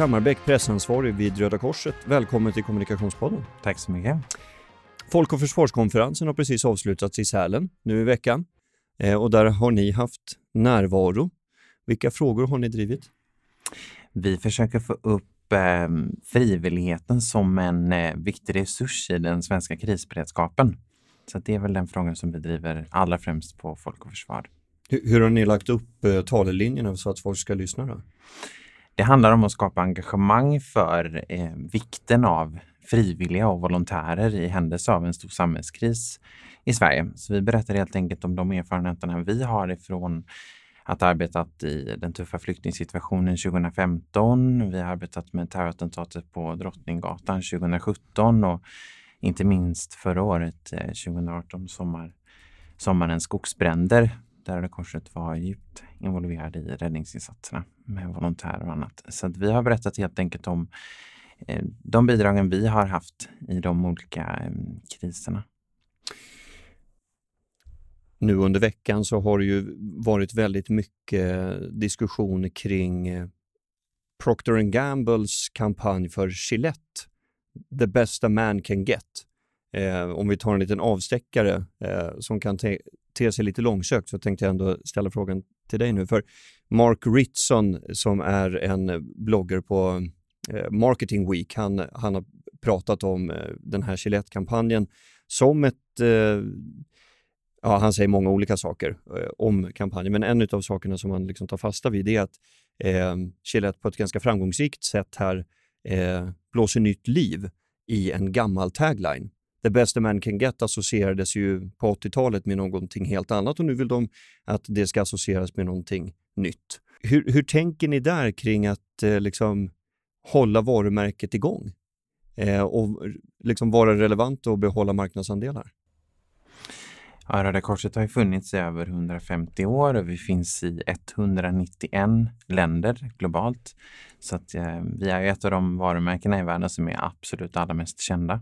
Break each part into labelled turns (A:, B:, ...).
A: Fredrik Hammarbäck, pressansvarig vid Röda Korset. Välkommen till Kommunikationspodden.
B: Tack så mycket.
A: Folk och försvarskonferensen har precis avslutats i Sälen nu i veckan eh, och där har ni haft närvaro. Vilka frågor har ni drivit?
B: Vi försöker få upp eh, frivilligheten som en eh, viktig resurs i den svenska krisberedskapen. Så det är väl den frågan som vi driver allra främst på Folk och Försvar.
A: Hur, hur har ni lagt upp eh, talelinjerna så att folk ska lyssna? Då?
B: Det handlar om att skapa engagemang för eh, vikten av frivilliga och volontärer i händelse av en stor samhällskris i Sverige. Så vi berättar helt enkelt om de erfarenheterna vi har ifrån att ha arbetat i den tuffa flyktingsituationen 2015. Vi har arbetat med terrorattentatet på Drottninggatan 2017 och inte minst förra året, eh, 2018, sommar, sommarens skogsbränder där Röda Korset var djupt involverade i räddningsinsatserna med volontärer och annat. Så att vi har berättat helt enkelt om eh, de bidragen vi har haft i de olika eh, kriserna.
A: Nu under veckan så har det ju varit väldigt mycket diskussion kring eh, Procter Gambles kampanj för Gillette, The best a man can get. Eh, om vi tar en liten avstäckare eh, som kan te, te sig lite långsökt så tänkte jag ändå ställa frågan till dig nu. För Mark Ritson som är en blogger på eh, Marketing Week, han, han har pratat om eh, den här Gillette-kampanjen som ett eh, Ja, han säger många olika saker eh, om kampanjen, men en av sakerna som han liksom tar fasta vid är att eh, Gillette på ett ganska framgångsrikt sätt här eh, blåser nytt liv i en gammal tagline The best a man can get associerades ju på 80-talet med någonting helt annat och nu vill de att det ska associeras med någonting nytt. Hur, hur tänker ni där kring att eh, liksom hålla varumärket igång eh, och liksom vara relevant och behålla marknadsandelar?
B: Ja, Röda Korset har ju funnits i över 150 år och vi finns i 191 länder globalt. Så att, eh, vi är ett av de varumärkena i världen som är absolut allra mest kända.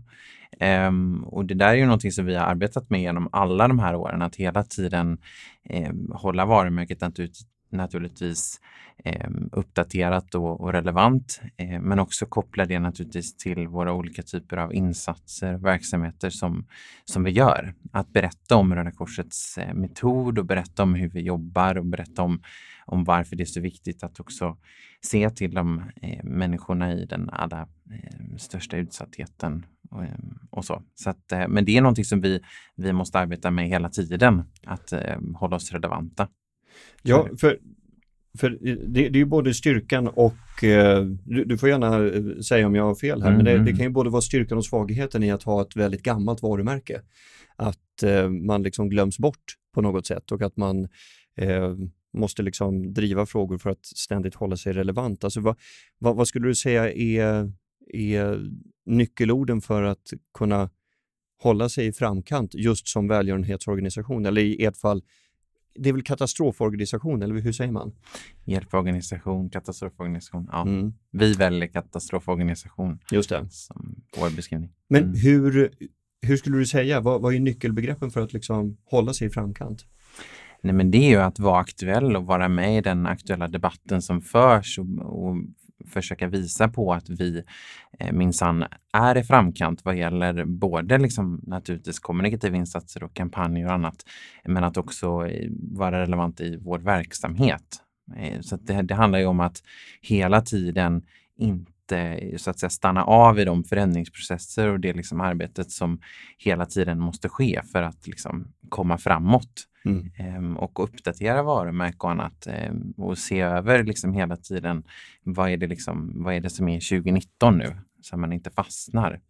B: Um, och det där är ju någonting som vi har arbetat med genom alla de här åren, att hela tiden eh, hålla varumärket att naturligtvis eh, uppdaterat och, och relevant, eh, men också koppla det naturligtvis till våra olika typer av insatser och verksamheter som, som vi gör. Att berätta om Röda Korsets eh, metod och berätta om hur vi jobbar och berätta om, om varför det är så viktigt att också se till de eh, människorna i den allra eh, största utsattheten och, eh, och så. så att, eh, men det är någonting som vi, vi måste arbeta med hela tiden, att eh, hålla oss relevanta.
A: Ja, för, för det, det är ju både styrkan och, eh, du, du, får gärna eh, säga om jag har fel här, mm. men det, det, mm. kan ju både vara styrkan och svagheten i att ha ett väldigt gammalt varumärke. Att eh, man liksom glöms bort på något sätt och att man eh, måste liksom driva frågor för att ständigt hålla sig relevant. Alltså vad, vad, vad skulle du säga är, är nyckelorden för att kunna hålla sig i framkant just som välgörenhetsorganisation eller i ert fall det är väl katastroforganisation, eller hur säger man?
B: Hjälporganisation, katastroforganisation. Ja. Mm. Vi väljer katastroforganisation
A: Just det.
B: som vår beskrivning.
A: Men mm. hur, hur skulle du säga, vad, vad är nyckelbegreppen för att liksom hålla sig i framkant?
B: Nej, men det är ju att vara aktuell och vara med i den aktuella debatten som förs och, och försöka visa på att vi eh, minsann är i framkant vad gäller både liksom naturligtvis kommunikativa insatser och kampanjer och annat, men att också eh, vara relevant i vår verksamhet. Eh, så det, det handlar ju om att hela tiden inte så att säga stanna av i de förändringsprocesser och det liksom arbetet som hela tiden måste ske för att liksom komma framåt. Mm. Ehm, och uppdatera varumärke och annat ehm, och se över liksom hela tiden vad är det, liksom, vad är det som är 2019 nu så att man inte fastnar.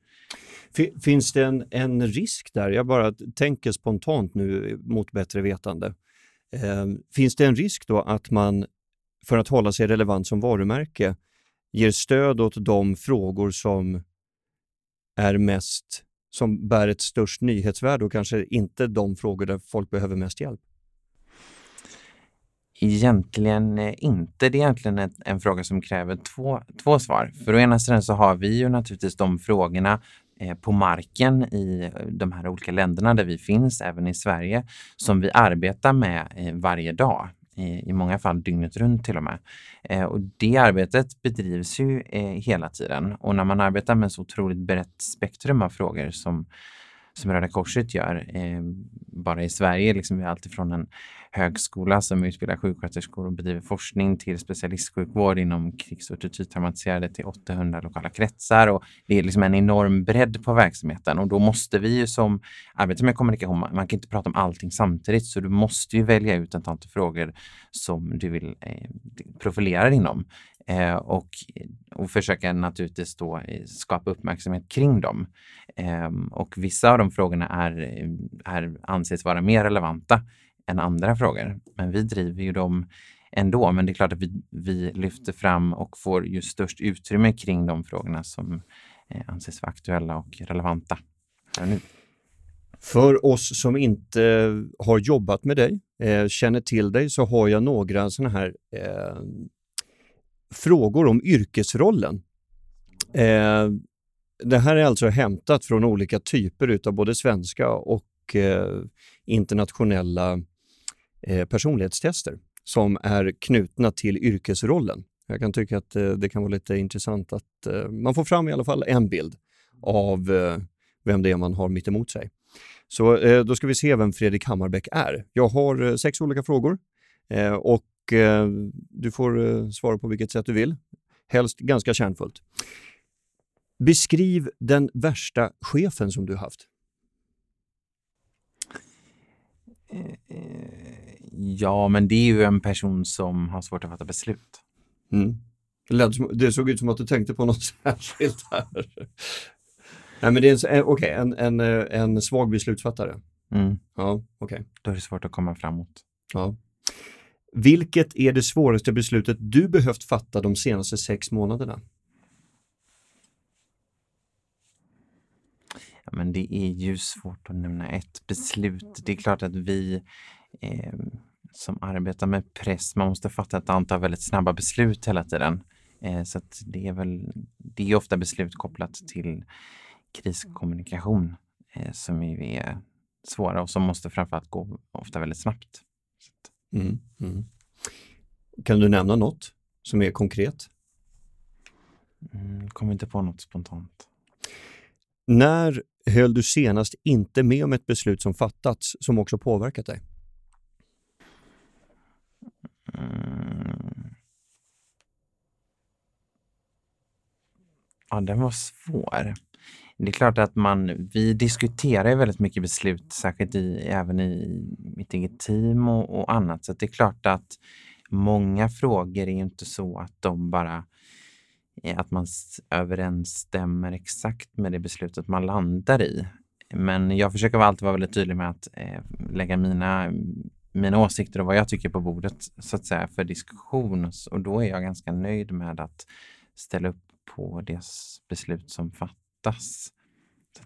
A: Finns det en, en risk där? Jag bara tänker spontant nu mot bättre vetande. Eh, finns det en risk då att man för att hålla sig relevant som varumärke ger stöd åt de frågor som är mest som bär ett störst nyhetsvärde och kanske inte de frågor där folk behöver mest hjälp?
B: Egentligen eh, inte. Det är egentligen ett, en fråga som kräver två, två svar. För å ena sidan så har vi ju naturligtvis de frågorna eh, på marken i eh, de här olika länderna där vi finns, även i Sverige, som vi arbetar med varje dag i, i många fall dygnet runt till och med. Eh, och det arbetet bedrivs ju eh, hela tiden och när man arbetar med så otroligt brett spektrum av frågor som som Röda Korset gör. Eh, bara i Sverige, liksom vi har alltifrån en högskola som utbildar sjuksköterskor och bedriver forskning till specialistsjukvård inom krigs och tortyrtraumatiserade till 800 lokala kretsar. Och det är liksom en enorm bredd på verksamheten och då måste vi ju som arbetar med kommunikation, man kan inte prata om allting samtidigt, så du måste ju välja ut ett antal frågor som du vill eh, profilera dig inom. Eh, och, och försöka naturligtvis då eh, skapa uppmärksamhet kring dem. Eh, och vissa av de frågorna är, är, anses vara mer relevanta än andra frågor. Men vi driver ju dem ändå. Men det är klart att vi, vi lyfter fram och får ju störst utrymme kring de frågorna som eh, anses vara aktuella och relevanta här nu.
A: För oss som inte har jobbat med dig, eh, känner till dig, så har jag några sådana här eh, frågor om yrkesrollen. Eh, det här är alltså hämtat från olika typer av både svenska och eh, internationella eh, personlighetstester som är knutna till yrkesrollen. Jag kan tycka att eh, det kan vara lite intressant att eh, man får fram i alla fall en bild av eh, vem det är man har mitt emot sig. Så eh, då ska vi se vem Fredrik Hammarbäck är. Jag har eh, sex olika frågor eh, och Eh, du får eh, svara på vilket sätt du vill. Helst ganska kärnfullt. Beskriv den värsta chefen som du haft.
B: Eh, ja, men det är ju en person som har svårt att fatta beslut.
A: Mm. Det såg ut som att du tänkte på något särskilt här. Nej, men det är en, okay, en, en, en svag beslutsfattare.
B: Mm.
A: Ja, okay.
B: Då är det svårt att komma framåt.
A: Ja. Vilket är det svåraste beslutet du behövt fatta de senaste sex månaderna?
B: Ja, men det är ju svårt att nämna ett beslut. Det är klart att vi eh, som arbetar med press, man måste fatta ett antal väldigt snabba beslut hela tiden. Eh, så det är väl, det är ofta beslut kopplat till kriskommunikation eh, som är svåra och som måste framförallt gå ofta väldigt snabbt.
A: Mm, mm. Kan du nämna något som är konkret?
B: Mm, kommer inte på något spontant.
A: När höll du senast inte med om ett beslut som fattats som också påverkat dig?
B: Mm. Ja, den var svår. Det är klart att man, vi diskuterar väldigt mycket beslut, särskilt i, även i mitt eget team och, och annat. Så det är klart att många frågor är inte så att de bara att man överensstämmer exakt med det beslutet man landar i. Men jag försöker alltid vara väldigt tydlig med att eh, lägga mina, mina åsikter och vad jag tycker på bordet så att säga för diskussion och då är jag ganska nöjd med att ställa upp på det beslut som fattas.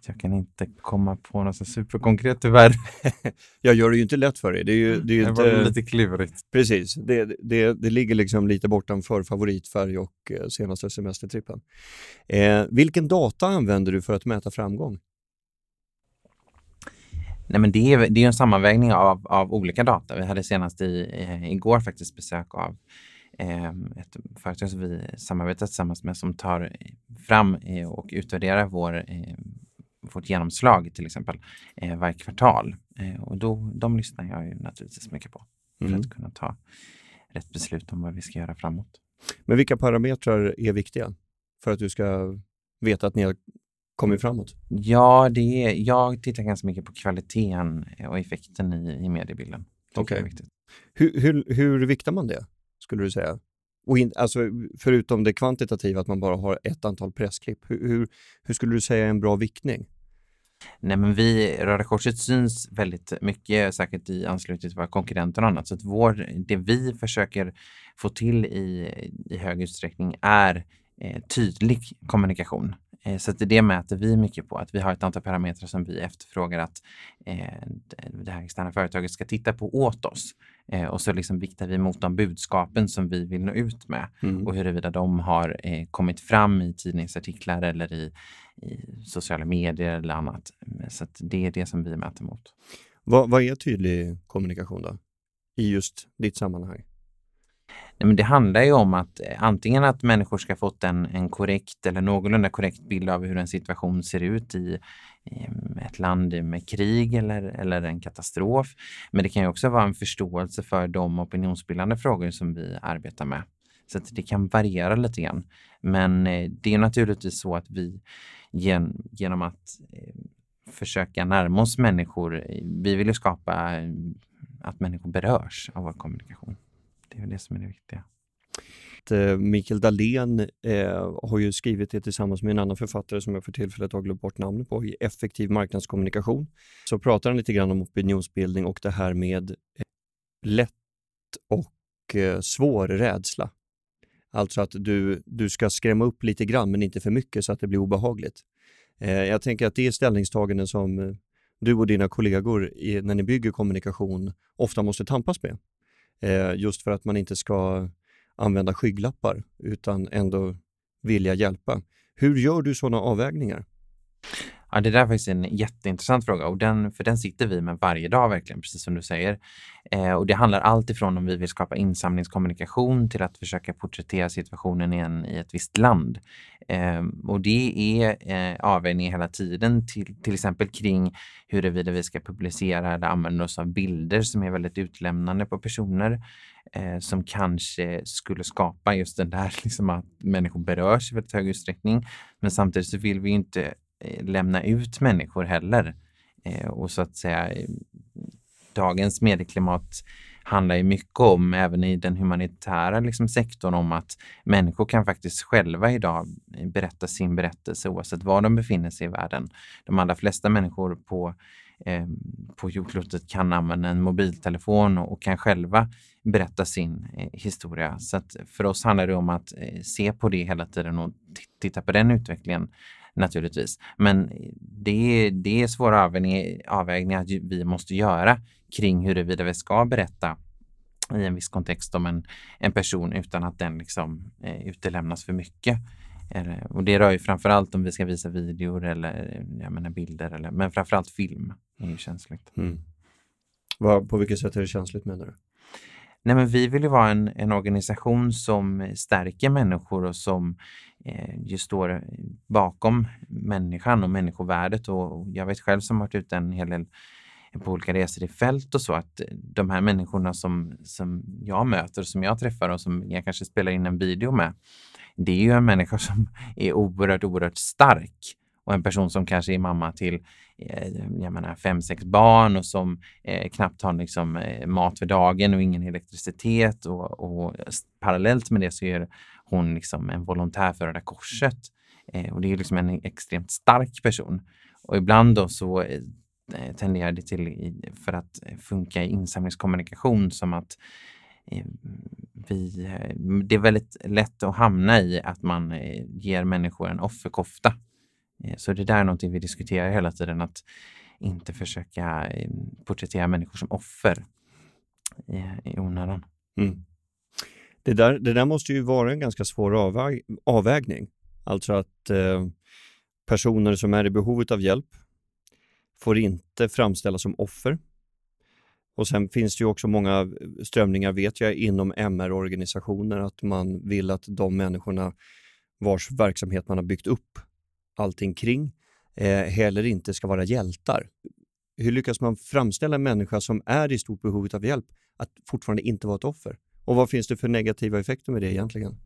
B: Så jag kan inte komma på något så superkonkret tyvärr.
A: jag gör det ju inte lätt för dig. Det är ju, det är ju
B: det
A: inte...
B: lite klurigt.
A: Precis, det, det, det ligger liksom lite bortanför favoritfärg och eh, senaste semestertrippen. Eh, vilken data använder du för att mäta framgång?
B: Nej, men det, är, det är en sammanvägning av, av olika data. Vi hade senast i, eh, igår faktiskt besök av ett företag som vi samarbetar tillsammans med som tar fram eh, och utvärderar vår eh, vårt genomslag till exempel eh, varje kvartal. Och då, de lyssnar jag ju naturligtvis mycket på för mm. att kunna ta rätt beslut om vad vi ska göra framåt.
A: Men vilka parametrar är viktiga för att du ska veta att ni har kommit framåt?
B: Ja, det är, jag tittar ganska mycket på kvaliteten och effekten i, i mediebilden.
A: Okej. Okay. Hur, hur, hur viktar man det, skulle du säga? Och in, alltså, förutom det kvantitativa, att man bara har ett antal pressklipp, hur, hur, hur skulle du säga är en bra viktning?
B: Nej, men vi, Röda Korset syns väldigt mycket, säkert i anslutning till våra konkurrenter och annat. Så att vår, det vi försöker få till i, i hög utsträckning är eh, tydlig kommunikation. Eh, så det mäter vi mycket på, att vi har ett antal parametrar som vi efterfrågar att eh, det här externa företaget ska titta på åt oss. Eh, och så liksom viktar vi mot de budskapen som vi vill nå ut med mm. och huruvida de har kommit fram i tidningsartiklar eller i, i sociala medier eller annat. Så det är det som vi mäter mot.
A: Vad, vad är tydlig kommunikation då? i just ditt sammanhang?
B: Nej, men det handlar ju om att eh, antingen att människor ska fått en, en korrekt eller någorlunda korrekt bild av hur en situation ser ut i, i mm, ett land med krig eller, eller en katastrof. Men det kan ju också vara en förståelse för de opinionsbildande frågor som vi arbetar med. Så att det kan variera lite grann. Men eh, det är naturligtvis så att vi gen, genom att eh, försöka närma oss människor, vi vill ju skapa att människor berörs av vår kommunikation. Det är det som är det viktiga.
A: Eh, Mikael Dahlén eh, har ju skrivit det tillsammans med en annan författare som jag för tillfället har glömt bort namnet på, i Effektiv marknadskommunikation. Så pratar han lite grann om opinionsbildning och det här med eh, lätt och eh, svår rädsla. Alltså att du, du ska skrämma upp lite grann men inte för mycket så att det blir obehagligt. Eh, jag tänker att det är ställningstaganden som eh, du och dina kollegor i, när ni bygger kommunikation ofta måste tampas med. Eh, just för att man inte ska använda skygglappar utan ändå vilja hjälpa. Hur gör du sådana avvägningar?
B: Ja, det där är faktiskt en jätteintressant fråga och den, för den sitter vi med varje dag verkligen, precis som du säger. Eh, och det handlar allt ifrån om vi vill skapa insamlingskommunikation till att försöka porträttera situationen i, en, i ett visst land. Eh, och det är eh, avvägningar hela tiden, till, till exempel kring huruvida vi ska publicera eller använda oss av bilder som är väldigt utlämnande på personer eh, som kanske skulle skapa just den där, liksom att människor berörs i väldigt hög utsträckning. Men samtidigt så vill vi inte Eh, lämna ut människor heller. Eh, och så att säga, dagens medieklimat handlar ju mycket om, även i den humanitära liksom, sektorn, om att människor kan faktiskt själva idag berätta sin berättelse oavsett var de befinner sig i världen. De allra flesta människor på, eh, på jordklotet kan använda en mobiltelefon och, och kan själva berätta sin eh, historia. Så att för oss handlar det om att eh, se på det hela tiden och titta på den utvecklingen naturligtvis. Men det är, det är svåra avvägningar vi måste göra kring huruvida vi ska berätta i en viss kontext om en, en person utan att den liksom eh, utelämnas för mycket. Eh, och det rör ju framförallt om vi ska visa videor eller jag menar bilder, eller, men framförallt film är ju känsligt. Mm.
A: Vad, på vilket sätt är det känsligt menar du?
B: Nej, men vi vill ju vara en, en organisation som stärker människor och som eh, just står bakom människan och människovärdet. Och jag vet själv som varit ute en hel del eh, på olika resor i fält och så att de här människorna som, som jag möter, som jag träffar och som jag kanske spelar in en video med, det är ju en människa som är oerhört, oerhört stark och en person som kanske är mamma till eh, jag menar, fem, sex barn och som eh, knappt har liksom, eh, mat för dagen och ingen elektricitet. Och, och, parallellt med det så är hon liksom en volontär för Röda Korset. Eh, och det är liksom en extremt stark person. Och ibland då så eh, tenderar det till, för att funka i insamlingskommunikation, som att eh, vi, eh, det är väldigt lätt att hamna i att man eh, ger människor en offerkofta Eh, så det där är någonting vi diskuterar hela tiden, att inte försöka eh, porträttera människor som offer eh, i onödan. Mm.
A: Det, där, det där måste ju vara en ganska svår avväg, avvägning. Alltså att eh, personer som är i behovet av hjälp får inte framställas som offer. Och sen finns det ju också många strömningar, vet jag, inom MR-organisationer att man vill att de människorna vars verksamhet man har byggt upp allting kring, eh, heller inte ska vara hjältar. Hur lyckas man framställa en människa som är i stort behov av hjälp att fortfarande inte vara ett offer? Och vad finns det för negativa effekter med det egentligen?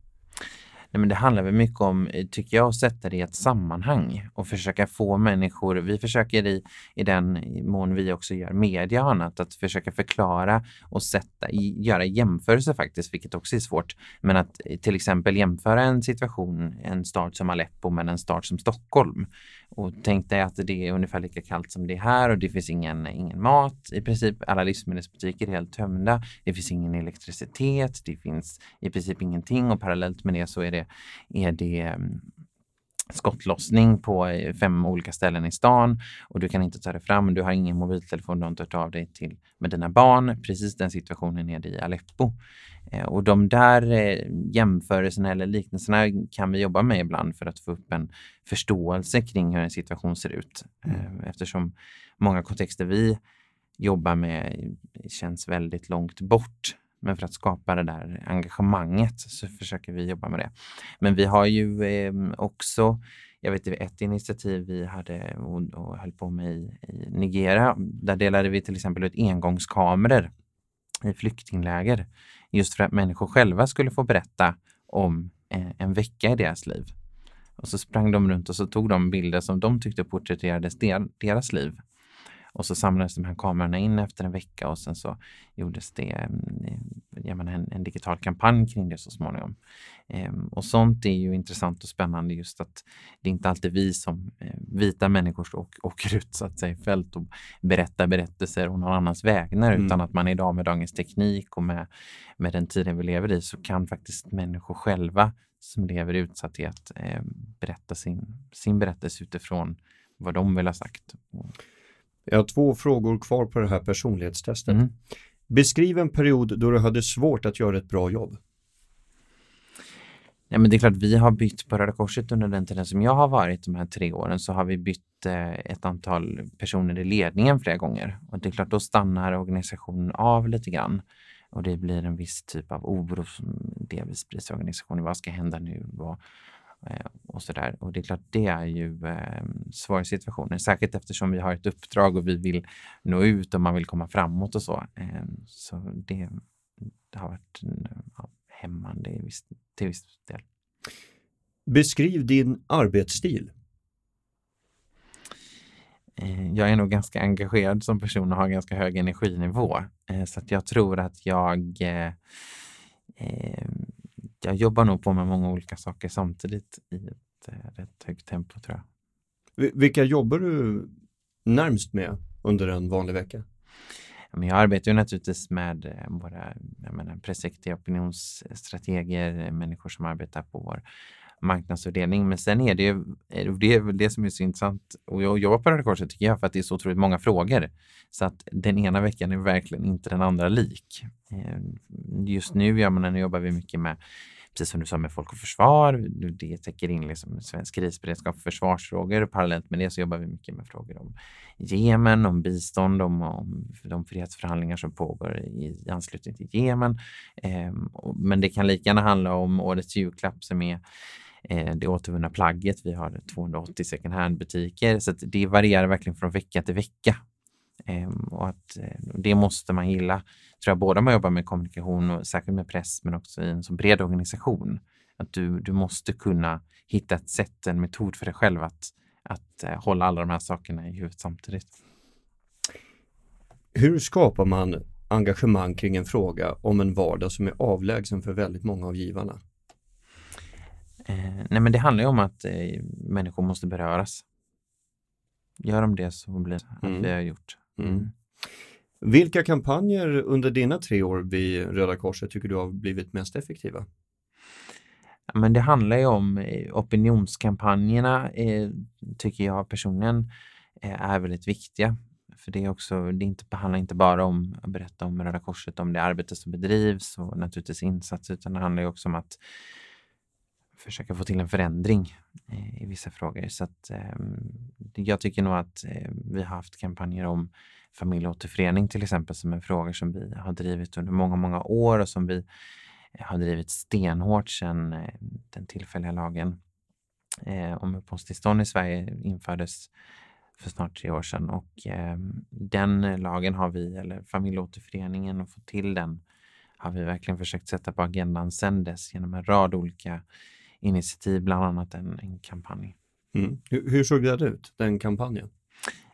B: Nej, men det handlar väl mycket om, eh, tycker jag, att sätta det i ett sammanhang och försöka få människor, vi försöker i, i den mån vi också gör media och annat, att försöka förklara och sätta, göra jämförelser faktiskt, vilket också är svårt. Men att eh, till exempel jämföra en situation, en stad som Aleppo med en stad som Stockholm. Och tänk dig att det är ungefär lika kallt som det är här och det finns ingen, ingen mat. I princip alla livsmedelsbutiker är helt tömda. Det finns ingen elektricitet. Det finns i princip ingenting och parallellt med det så är det, är det mm, skottlossning på eh, fem olika ställen i stan och du kan inte ta dig fram. Du har ingen mobiltelefon, du har inte hört av dig till med dina barn. Precis den situationen är det i Aleppo. Eh, och de där eh, jämförelserna eller liknelserna kan vi jobba med ibland för att få upp en förståelse kring hur en situation ser ut. Mm. Eftersom många kontexter vi jobba med känns väldigt långt bort. Men för att skapa det där engagemanget så försöker vi jobba med det. Men vi har ju eh, också, jag vet ett initiativ vi hade och, och höll på med i, i Nigeria. Där delade vi till exempel ut engångskameror i flyktingläger. Just för att människor själva skulle få berätta om eh, en vecka i deras liv. Och så sprang de runt och så tog de bilder som de tyckte porträtterade deras liv. Och så samlades de här kamerorna in efter en vecka och sen så gjordes det eh, menar, en, en, digital kampanj kring det så småningom. Ehm, och sånt är ju intressant och spännande just att det är inte alltid vi som eh, vita människor åker ut så att säga i fält och berättar berättelser om någon annans vägnar mm. utan att man idag med dagens teknik och med, med den tiden vi lever i så kan faktiskt människor själva som lever i utsatthet eh, berätta sin, sin berättelse utifrån vad de vill ha sagt.
A: Jag har två frågor kvar på det här personlighetstestet. Mm. Beskriv en period då du hade svårt att göra ett bra jobb.
B: Ja, men det är klart, vi har bytt på Röda Korset under den tiden som jag har varit de här tre åren så har vi bytt eh, ett antal personer i ledningen flera gånger. Och det är klart, då stannar organisationen av lite grann och det blir en viss typ av oro som delvis sprids i organisationen. Vad ska hända nu? Vad, och så där. Och det är klart, det är ju eh, svåra situationer, särskilt eftersom vi har ett uppdrag och vi vill nå ut och man vill komma framåt och så. Eh, så det, det har varit ja, hämmande i viss, till viss del.
A: Beskriv din arbetsstil.
B: Eh, jag är nog ganska engagerad som person och har ganska hög energinivå. Eh, så att jag tror att jag eh, jag jobbar nog på med många olika saker samtidigt i ett eh, rätt högt tempo tror
A: jag. Vilka jobbar du närmst med under en vanlig vecka?
B: jag arbetar ju naturligtvis med eh, våra presssekreterare, opinionsstrateger, människor som arbetar på vår marknadsavdelning. Men sen är det ju, det är väl det som är så intressant och jag jobbar på Röda Korset tycker jag för att det är så otroligt många frågor. Så att den ena veckan är verkligen inte den andra lik. Ehm, just nu gör man, jobbar vi mycket med precis som du sa med Folk och Försvar. Det täcker in liksom svensk krisberedskap och försvarsfrågor. Parallellt med det så jobbar vi mycket med frågor om Jemen, om bistånd, om, om de frihetsförhandlingar som pågår i, i anslutning till Jemen. Eh, men det kan lika gärna handla om årets julklapp som är Eh, det återvunna plagget. Vi har 280 second hand-butiker, så det varierar verkligen från vecka till vecka. Ehm, och att, eh, det måste man gilla, tror jag, både om man jobbar med kommunikation och särskilt med press, men också i en så bred organisation. Att du, du måste kunna hitta ett sätt, en metod för dig själv att, att eh, hålla alla de här sakerna i huvudet samtidigt.
A: Hur skapar man engagemang kring en fråga om en vardag som är avlägsen för väldigt många av givarna?
B: Eh, nej men det handlar ju om att eh, människor måste beröras. Gör de det så blir det att mm. vi har gjort. Mm. mm.
A: Vilka kampanjer under dina tre år vid Röda Korset tycker du har blivit mest effektiva?
B: Men det handlar ju om eh, opinionskampanjerna tycker jag personligen är väldigt viktiga. För det är också, det inte, handlar inte bara om att berätta om Röda Korset, om det arbete som bedrivs och naturligtvis insatser, utan det handlar ju också om att försöka få till en förändring eh, i vissa frågor. Så att, ehm, jag tycker nog att eh, vi har haft kampanjer om familjeåterförening till exempel som en fråga som vi har drivit under många, många år och som vi eh, har drivit stenhårt sedan den tillfälliga lagen om uppehållstillstånd i Sverige infördes för snart tre år sedan och eh, den lagen har vi, eller familjeåterföreningen och få till den har vi verkligen försökt sätta på agendan sedan dess genom en rad olika initiativ, bland annat en, en kampanj.
A: Mm. Hur, hur såg det ut, den kampanjen?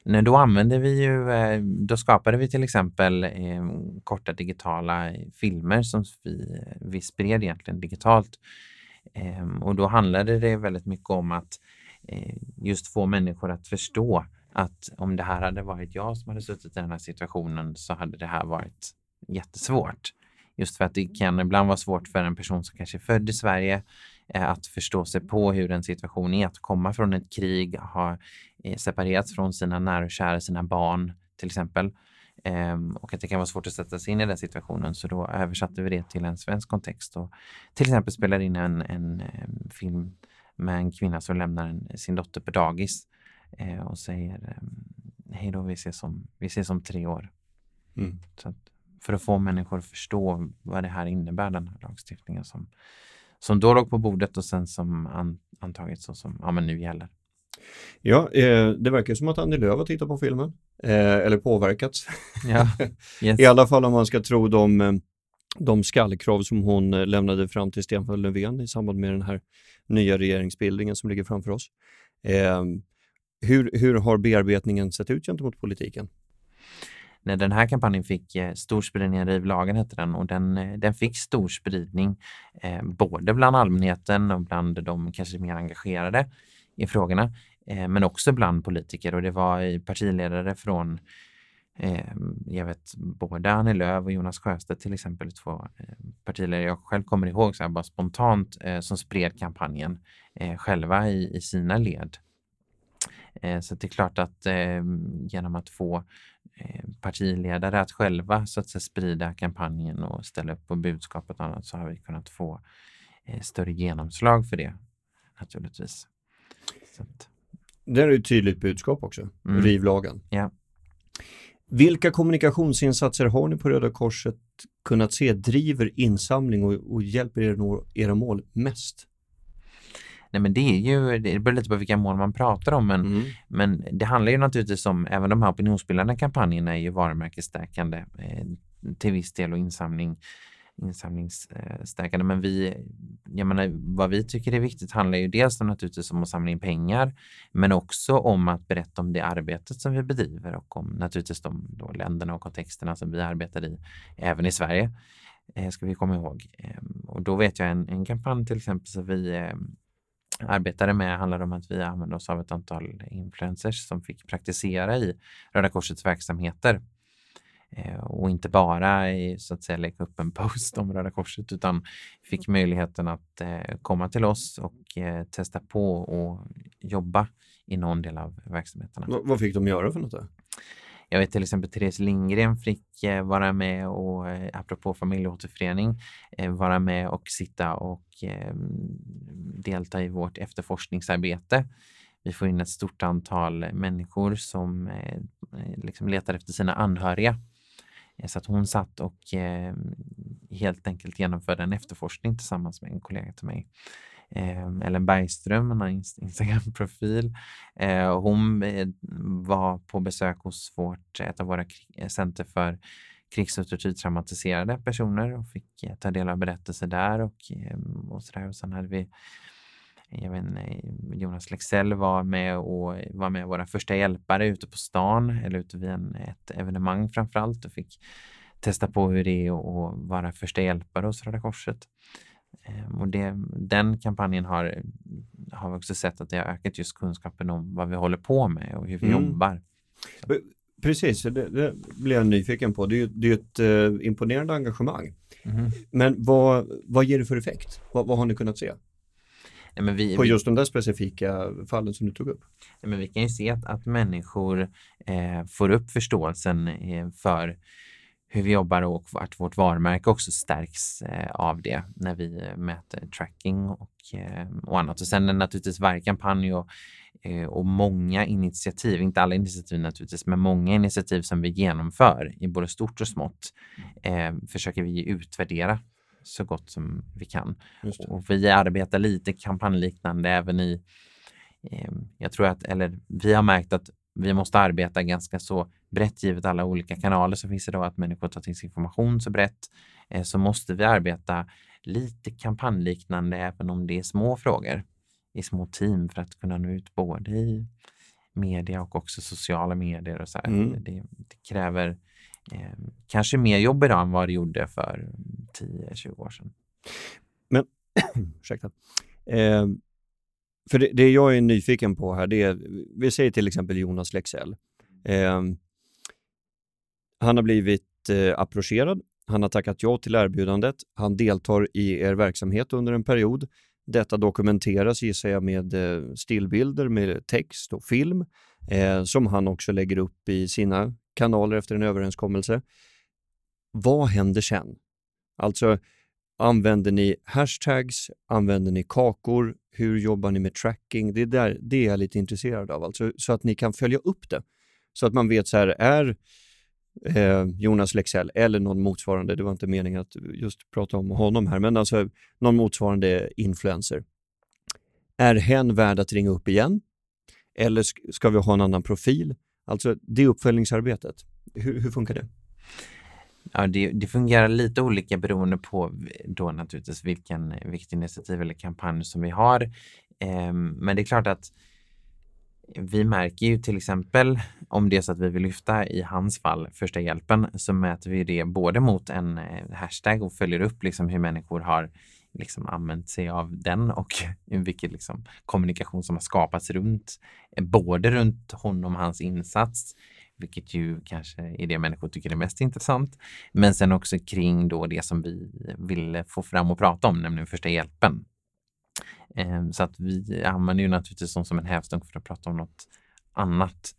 B: Nej, då använde vi ju, eh, då skapade vi till exempel eh, korta digitala filmer som vi, vi spred egentligen digitalt. Eh, och då handlade det väldigt mycket om att eh, just få människor att förstå att om det här hade varit jag som hade suttit i den här situationen så hade det här varit jättesvårt. Just för att det kan ibland vara svårt för en person som kanske är född i Sverige att förstå sig på hur en situation är, att komma från ett krig, ha eh, separerats från sina nära och kära, sina barn till exempel. Um, och att det kan vara svårt att sätta sig in i den situationen. Så då översatte vi det till en svensk kontext och till exempel spelade in en, en, en film med en kvinna som lämnar en, sin dotter på dagis uh, och säger um, hej då, vi ses, om, vi ses om tre år. Mm. Så att, för att få människor att förstå vad det här innebär, den här lagstiftningen som, som då låg på bordet och sen som an, antagits och som ja, men nu gäller.
A: Ja, eh, det verkar som att Annie Lööf har tittat på filmen, eh, eller påverkats. Ja, yes. I alla fall om man ska tro de, eh, de skallkrav som hon eh, lämnade fram till Stefan Löfven i samband med den här nya regeringsbildningen som ligger framför oss. Eh, hur, hur har bearbetningen sett ut gentemot politiken?
B: När den här kampanjen fick eh, stor spridning, Riv lagen hette den, och den, eh, den fick stor spridning eh, både bland allmänheten och bland de kanske mer engagerade i frågorna, eh, men också bland politiker och det var partiledare från eh, jag vet både Annie Lööf och Jonas Sjöstedt till exempel, två eh, partiledare jag själv kommer ihåg så här, bara spontant eh, som spred kampanjen själva i, i sina led. Så det är klart att genom att få partiledare att själva så att säga, sprida kampanjen och ställa upp på budskapet och annat så har vi kunnat få eh, större genomslag för det naturligtvis.
A: Att... Det är ett tydligt budskap också, mm. riv lagen.
B: Ja.
A: Vilka kommunikationsinsatser har ni på Röda Korset kunnat se driver insamling och, och hjälper er nå era mål mest?
B: Nej men det är ju, det beror lite på vilka mål man pratar om men, mm. men det handlar ju naturligtvis om, även de här opinionsbildande kampanjerna är ju varumärkesstärkande eh, till viss del och insamling insamlingsstärkande. Men vi, jag menar, vad vi tycker är viktigt handlar ju dels naturligtvis om att samla in pengar, men också om att berätta om det arbetet som vi bedriver och om naturligtvis de då länderna och kontexterna som vi arbetar i, även i Sverige, eh, ska vi komma ihåg. Eh, och då vet jag en, en kampanj till exempel så vi eh, arbetade med handlar om att vi använde oss av ett antal influencers som fick praktisera i Röda Korsets verksamheter. Eh, och inte bara i, så att säga lägga upp en post om Röda Korset utan fick möjligheten att eh, komma till oss och eh, testa på och jobba i någon del av verksamheterna.
A: V vad fick de göra för något? Då?
B: Jag vet till exempel Therese Lindgren fick eh, vara med och, eh, apropå familjeåterförening, eh, vara med och sitta och ehm, delta i vårt efterforskningsarbete. Vi får in ett stort antal människor som liksom letar efter sina anhöriga. Så att hon satt och ehm, helt enkelt genomförde en efterforskning tillsammans med en kollega till mig eh, Ellen Bergström, en Instagram-profil. Eh, hon eh, var på besök hos vårt, ett av våra eh, center för krigs och tortyrtraumatiserade personer och fick eh, ta del av berättelser där och, ehm, och sådär. Och sen hade vi jag vet, Jonas Lexell var med och var med våra första hjälpare ute på stan eller ute vid en, ett evenemang framförallt och fick testa på hur det är att vara första hjälpare hos Röda Korset. Ehm, och det, den kampanjen har, har vi också sett att det har ökat just kunskapen om vad vi håller på med och hur vi mm. jobbar.
A: Precis, det, det blir jag nyfiken på. Det är ju ett eh, imponerande engagemang. Mm. Men vad, vad ger det för effekt? Vad, vad har ni kunnat se?
B: Nej, vi,
A: på just de där specifika fallen som du tog upp?
B: Nej, men vi kan ju se att, att människor eh, får upp förståelsen eh, för hur vi jobbar och att vårt varumärke också stärks eh, av det när vi eh, mäter tracking och, eh, och annat. Och sen naturligtvis varje kampanj och, och många initiativ, inte alla initiativ naturligtvis, men många initiativ som vi genomför i både stort och smått eh, försöker vi utvärdera så gott som vi kan. Och vi arbetar lite kampanjliknande även i eh, jag tror att, eller vi har märkt att vi måste arbeta ganska så brett givet alla olika kanaler som finns idag, att människor tar till sig information så brett, eh, så måste vi arbeta lite kampanjliknande även om det är små frågor i små team för att kunna nå ut både i media och också sociala medier och så mm. det, det, kräver eh, kanske mer jobb idag än vad det gjorde för 10-20 år sedan.
A: Men, ursäkta. Eh, för det, det, jag är nyfiken på här, det är, vi säger till exempel Jonas Lexell. Eh, han har blivit eh, approcherad, han har tackat ja till erbjudandet, han deltar i er verksamhet under en period. Detta dokumenteras gissar jag med eh, stillbilder, med text och film eh, som han också lägger upp i sina kanaler efter en överenskommelse. Vad händer sen? Alltså, använder ni hashtags? Använder ni kakor? Hur jobbar ni med tracking? Det är, där, det är jag lite intresserad av, alltså, så att ni kan följa upp det. Så att man vet så här, är eh, Jonas Lexell eller någon motsvarande, det var inte meningen att just prata om honom här, men alltså någon motsvarande influencer. Är hen värd att ringa upp igen? Eller ska vi ha en annan profil? Alltså det uppföljningsarbetet, hur, hur funkar det?
B: Ja, det, det, fungerar lite olika beroende på då naturligtvis vilken, vilket initiativ eller kampanj som vi har. Eh, men det är klart att vi märker ju till exempel om det är så att vi vill lyfta i hans fall första hjälpen så mäter vi det både mot en eh, hashtag och följer upp liksom hur människor har liksom använt sig av den och vilken liksom kommunikation som har skapats runt eh, både runt honom och hans insats vilket ju kanske är det människor tycker är mest intressant. Men sen också kring då det som vi ville få fram och prata om, nämligen första hjälpen. Ehm, så att vi använder ju naturligtvis som, som en hävstång för att prata om något annat.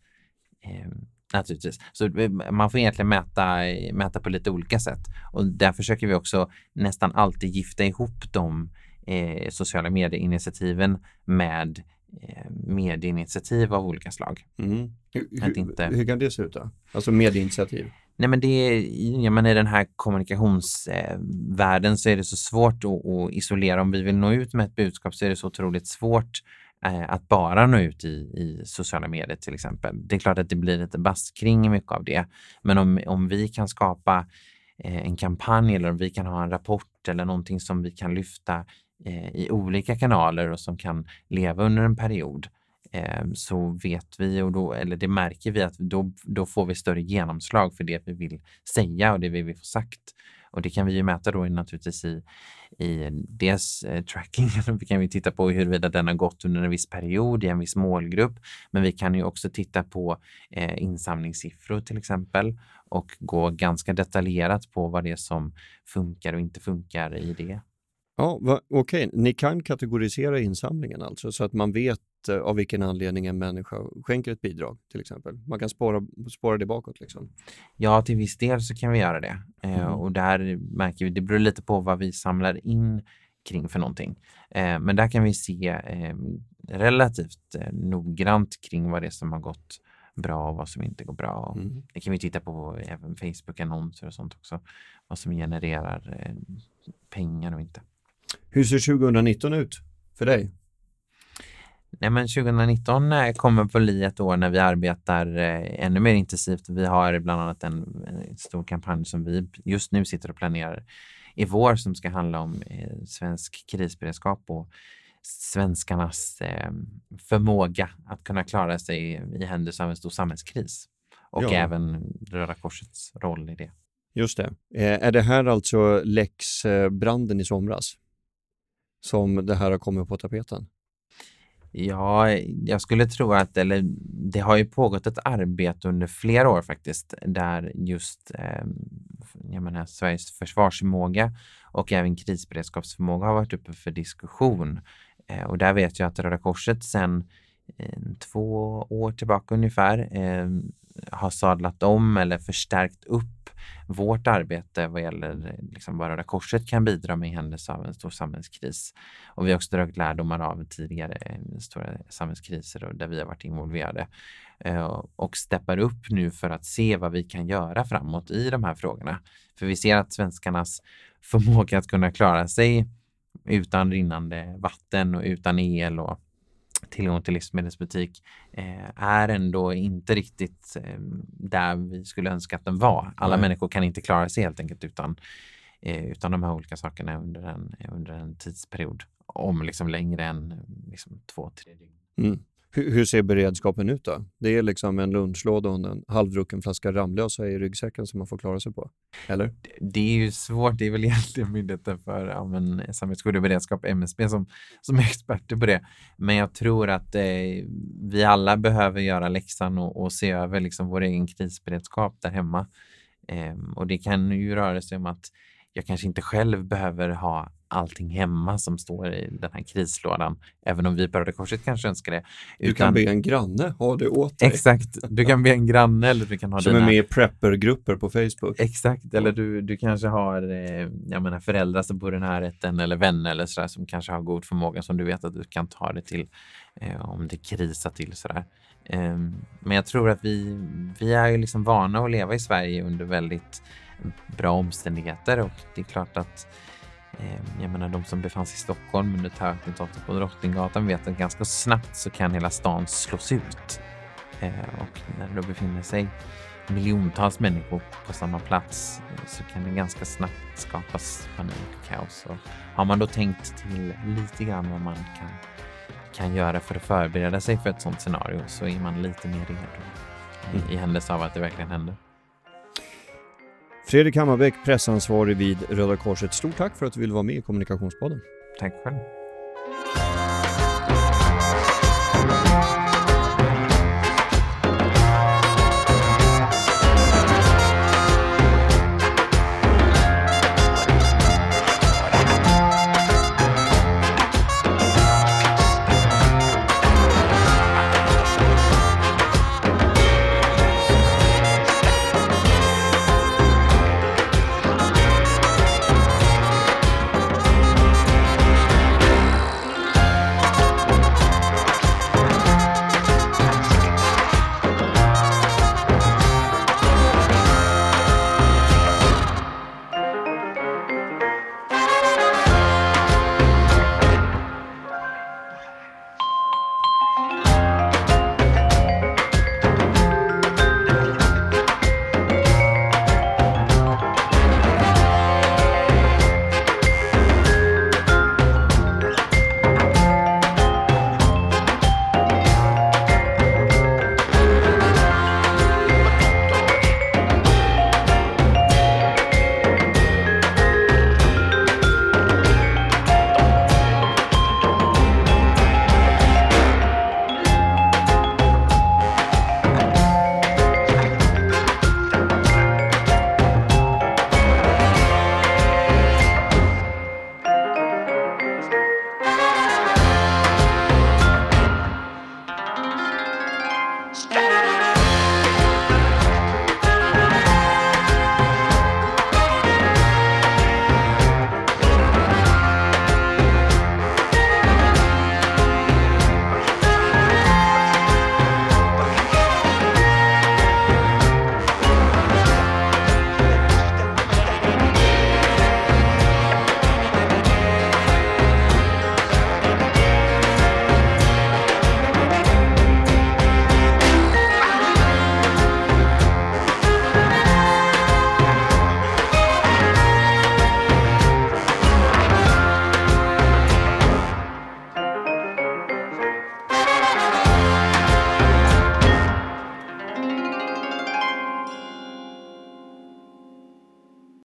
B: Ehm, naturligtvis. Så man får egentligen mäta, mäta på lite olika sätt och där försöker vi också nästan alltid gifta ihop de eh, sociala medieinitiativen med eh, medieinitiativ av olika slag.
A: Mm. Hur, inte... hur kan det se ut då? Alltså medieinitiativ?
B: Nej men det är, ja, men i den här kommunikationsvärlden så är det så svårt att, att, isolera. Om vi vill nå ut med ett budskap så är det så otroligt svårt eh, att bara nå ut i, i sociala medier till exempel. Det är klart att det blir lite bast kring mycket av det. Men om, om vi kan skapa eh, en kampanj eller om vi kan ha en rapport eller någonting som vi kan lyfta eh, i olika kanaler och som kan leva under en period Ehm, så vet vi, och då, eller det märker vi, att då, då får vi större genomslag för det vi vill säga och det vi vill få sagt. Och det kan vi ju mäta då naturligtvis i, i dels eh, tracking, vi kan ju titta på huruvida den har gått under en viss period i en viss målgrupp, men vi kan ju också titta på eh, insamlingssiffror till exempel och gå ganska detaljerat på vad det är som funkar och inte funkar i det.
A: Ja, Okej, okay. ni kan kategorisera insamlingen alltså så att man vet eh, av vilken anledning en människa skänker ett bidrag till exempel. Man kan spåra, spåra det bakåt. Liksom.
B: Ja, till viss del så kan vi göra det. Eh, mm. och där märker vi, det beror lite på vad vi samlar in kring för någonting. Eh, men där kan vi se eh, relativt noggrant kring vad det är som har gått bra och vad som inte går bra. Mm. Det kan vi titta på även Facebook-annonser och sånt också. Vad som genererar pengar och inte.
A: Hur ser 2019 ut för dig?
B: Nej, men 2019 eh, kommer att bli ett år när vi arbetar eh, ännu mer intensivt. Vi har bland annat en, stor kampanj som vi just nu sitter och planerar i vår som ska handla om eh, svensk krisberedskap och svenskarnas förmåga att kunna klara sig i händelse av en stor samhällskris och ja. även Röda Korsets roll i det.
A: Just det. Är det här alltså läxbranden i somras? som det här har kommit på tapeten?
B: Ja, jag skulle tro att, eller det har ju pågått ett arbete under flera år faktiskt, där just eh, jag menar, Sveriges försvarsförmåga och även krisberedskapsförmåga har varit uppe för diskussion. Eh, och där vet jag att Röda Korset sedan två år tillbaka ungefär eh, har sadlat om eller förstärkt upp vårt arbete vad gäller liksom vad Röda Korset kan bidra med i händelse av en stor samhällskris. Och vi har också dragit lärdomar av tidigare eh, stora samhällskriser och där vi har varit involverade eh, och steppar upp nu för att se vad vi kan göra framåt i de här frågorna. För vi ser att svenskarnas förmåga att kunna klara sig utan rinnande vatten och utan el och tillgång till livsmedelsbutik eh, är ändå inte riktigt eh, där vi skulle önska att den var. Alla Nej. människor kan inte klara sig helt enkelt utan, eh, utan de här olika sakerna under en, under en tidsperiod om liksom längre än liksom, två, tre dygn.
A: Mm. Hur, hur, ser beredskapen ut då? Det är liksom en lunchlåda och en halvdrucken flaska Ramlösa i ryggsäcken som man får klara sig på, eller?
B: Det, det är ju svårt, det är väl egentligen Myndigheten för ja, samhällsskydd och beredskap, MSB, som, som är experter på det. Men jag tror att eh, vi alla behöver göra läxan och, och se över liksom vår egen krisberedskap där hemma. Eh, och det kan ju röra sig om att jag kanske inte själv behöver ha allting hemma som står i den här krislådan, även om vi på Röda Korset kanske önskar det.
A: Utan, du kan be en granne ha det åt
B: dig. Exakt, du kan be en granne eller du kan ha
A: Som
B: dina...
A: är med i preppergrupper på Facebook.
B: Exakt, eller du, du kanske har eh, jag menar, föräldrar som bor i närheten eller vänner eller sådär som kanske har god förmåga som du vet att du kan ta det till eh, om det krisar till sådär. Eh, men jag tror att vi, vi är ju liksom vana att leva i Sverige under väldigt bra omständigheter och det är klart att jag menar de som befann sig i Stockholm under terrorattentatet på Drottninggatan vet att ganska snabbt så kan hela stan slås ut. Eh, och när det då befinner sig miljontals människor på samma plats eh, så kan det ganska snabbt skapas panik och kaos. Och har man då tänkt till lite grann vad man kan, kan göra för att förbereda sig för ett sådant scenario så är man lite mer redo mm. i händelse av att det verkligen händer.
A: Fredrik Hammarbäck, pressansvarig vid Röda Korset. Stort tack för att du ville vara med i Kommunikationspodden.
B: Tack själv.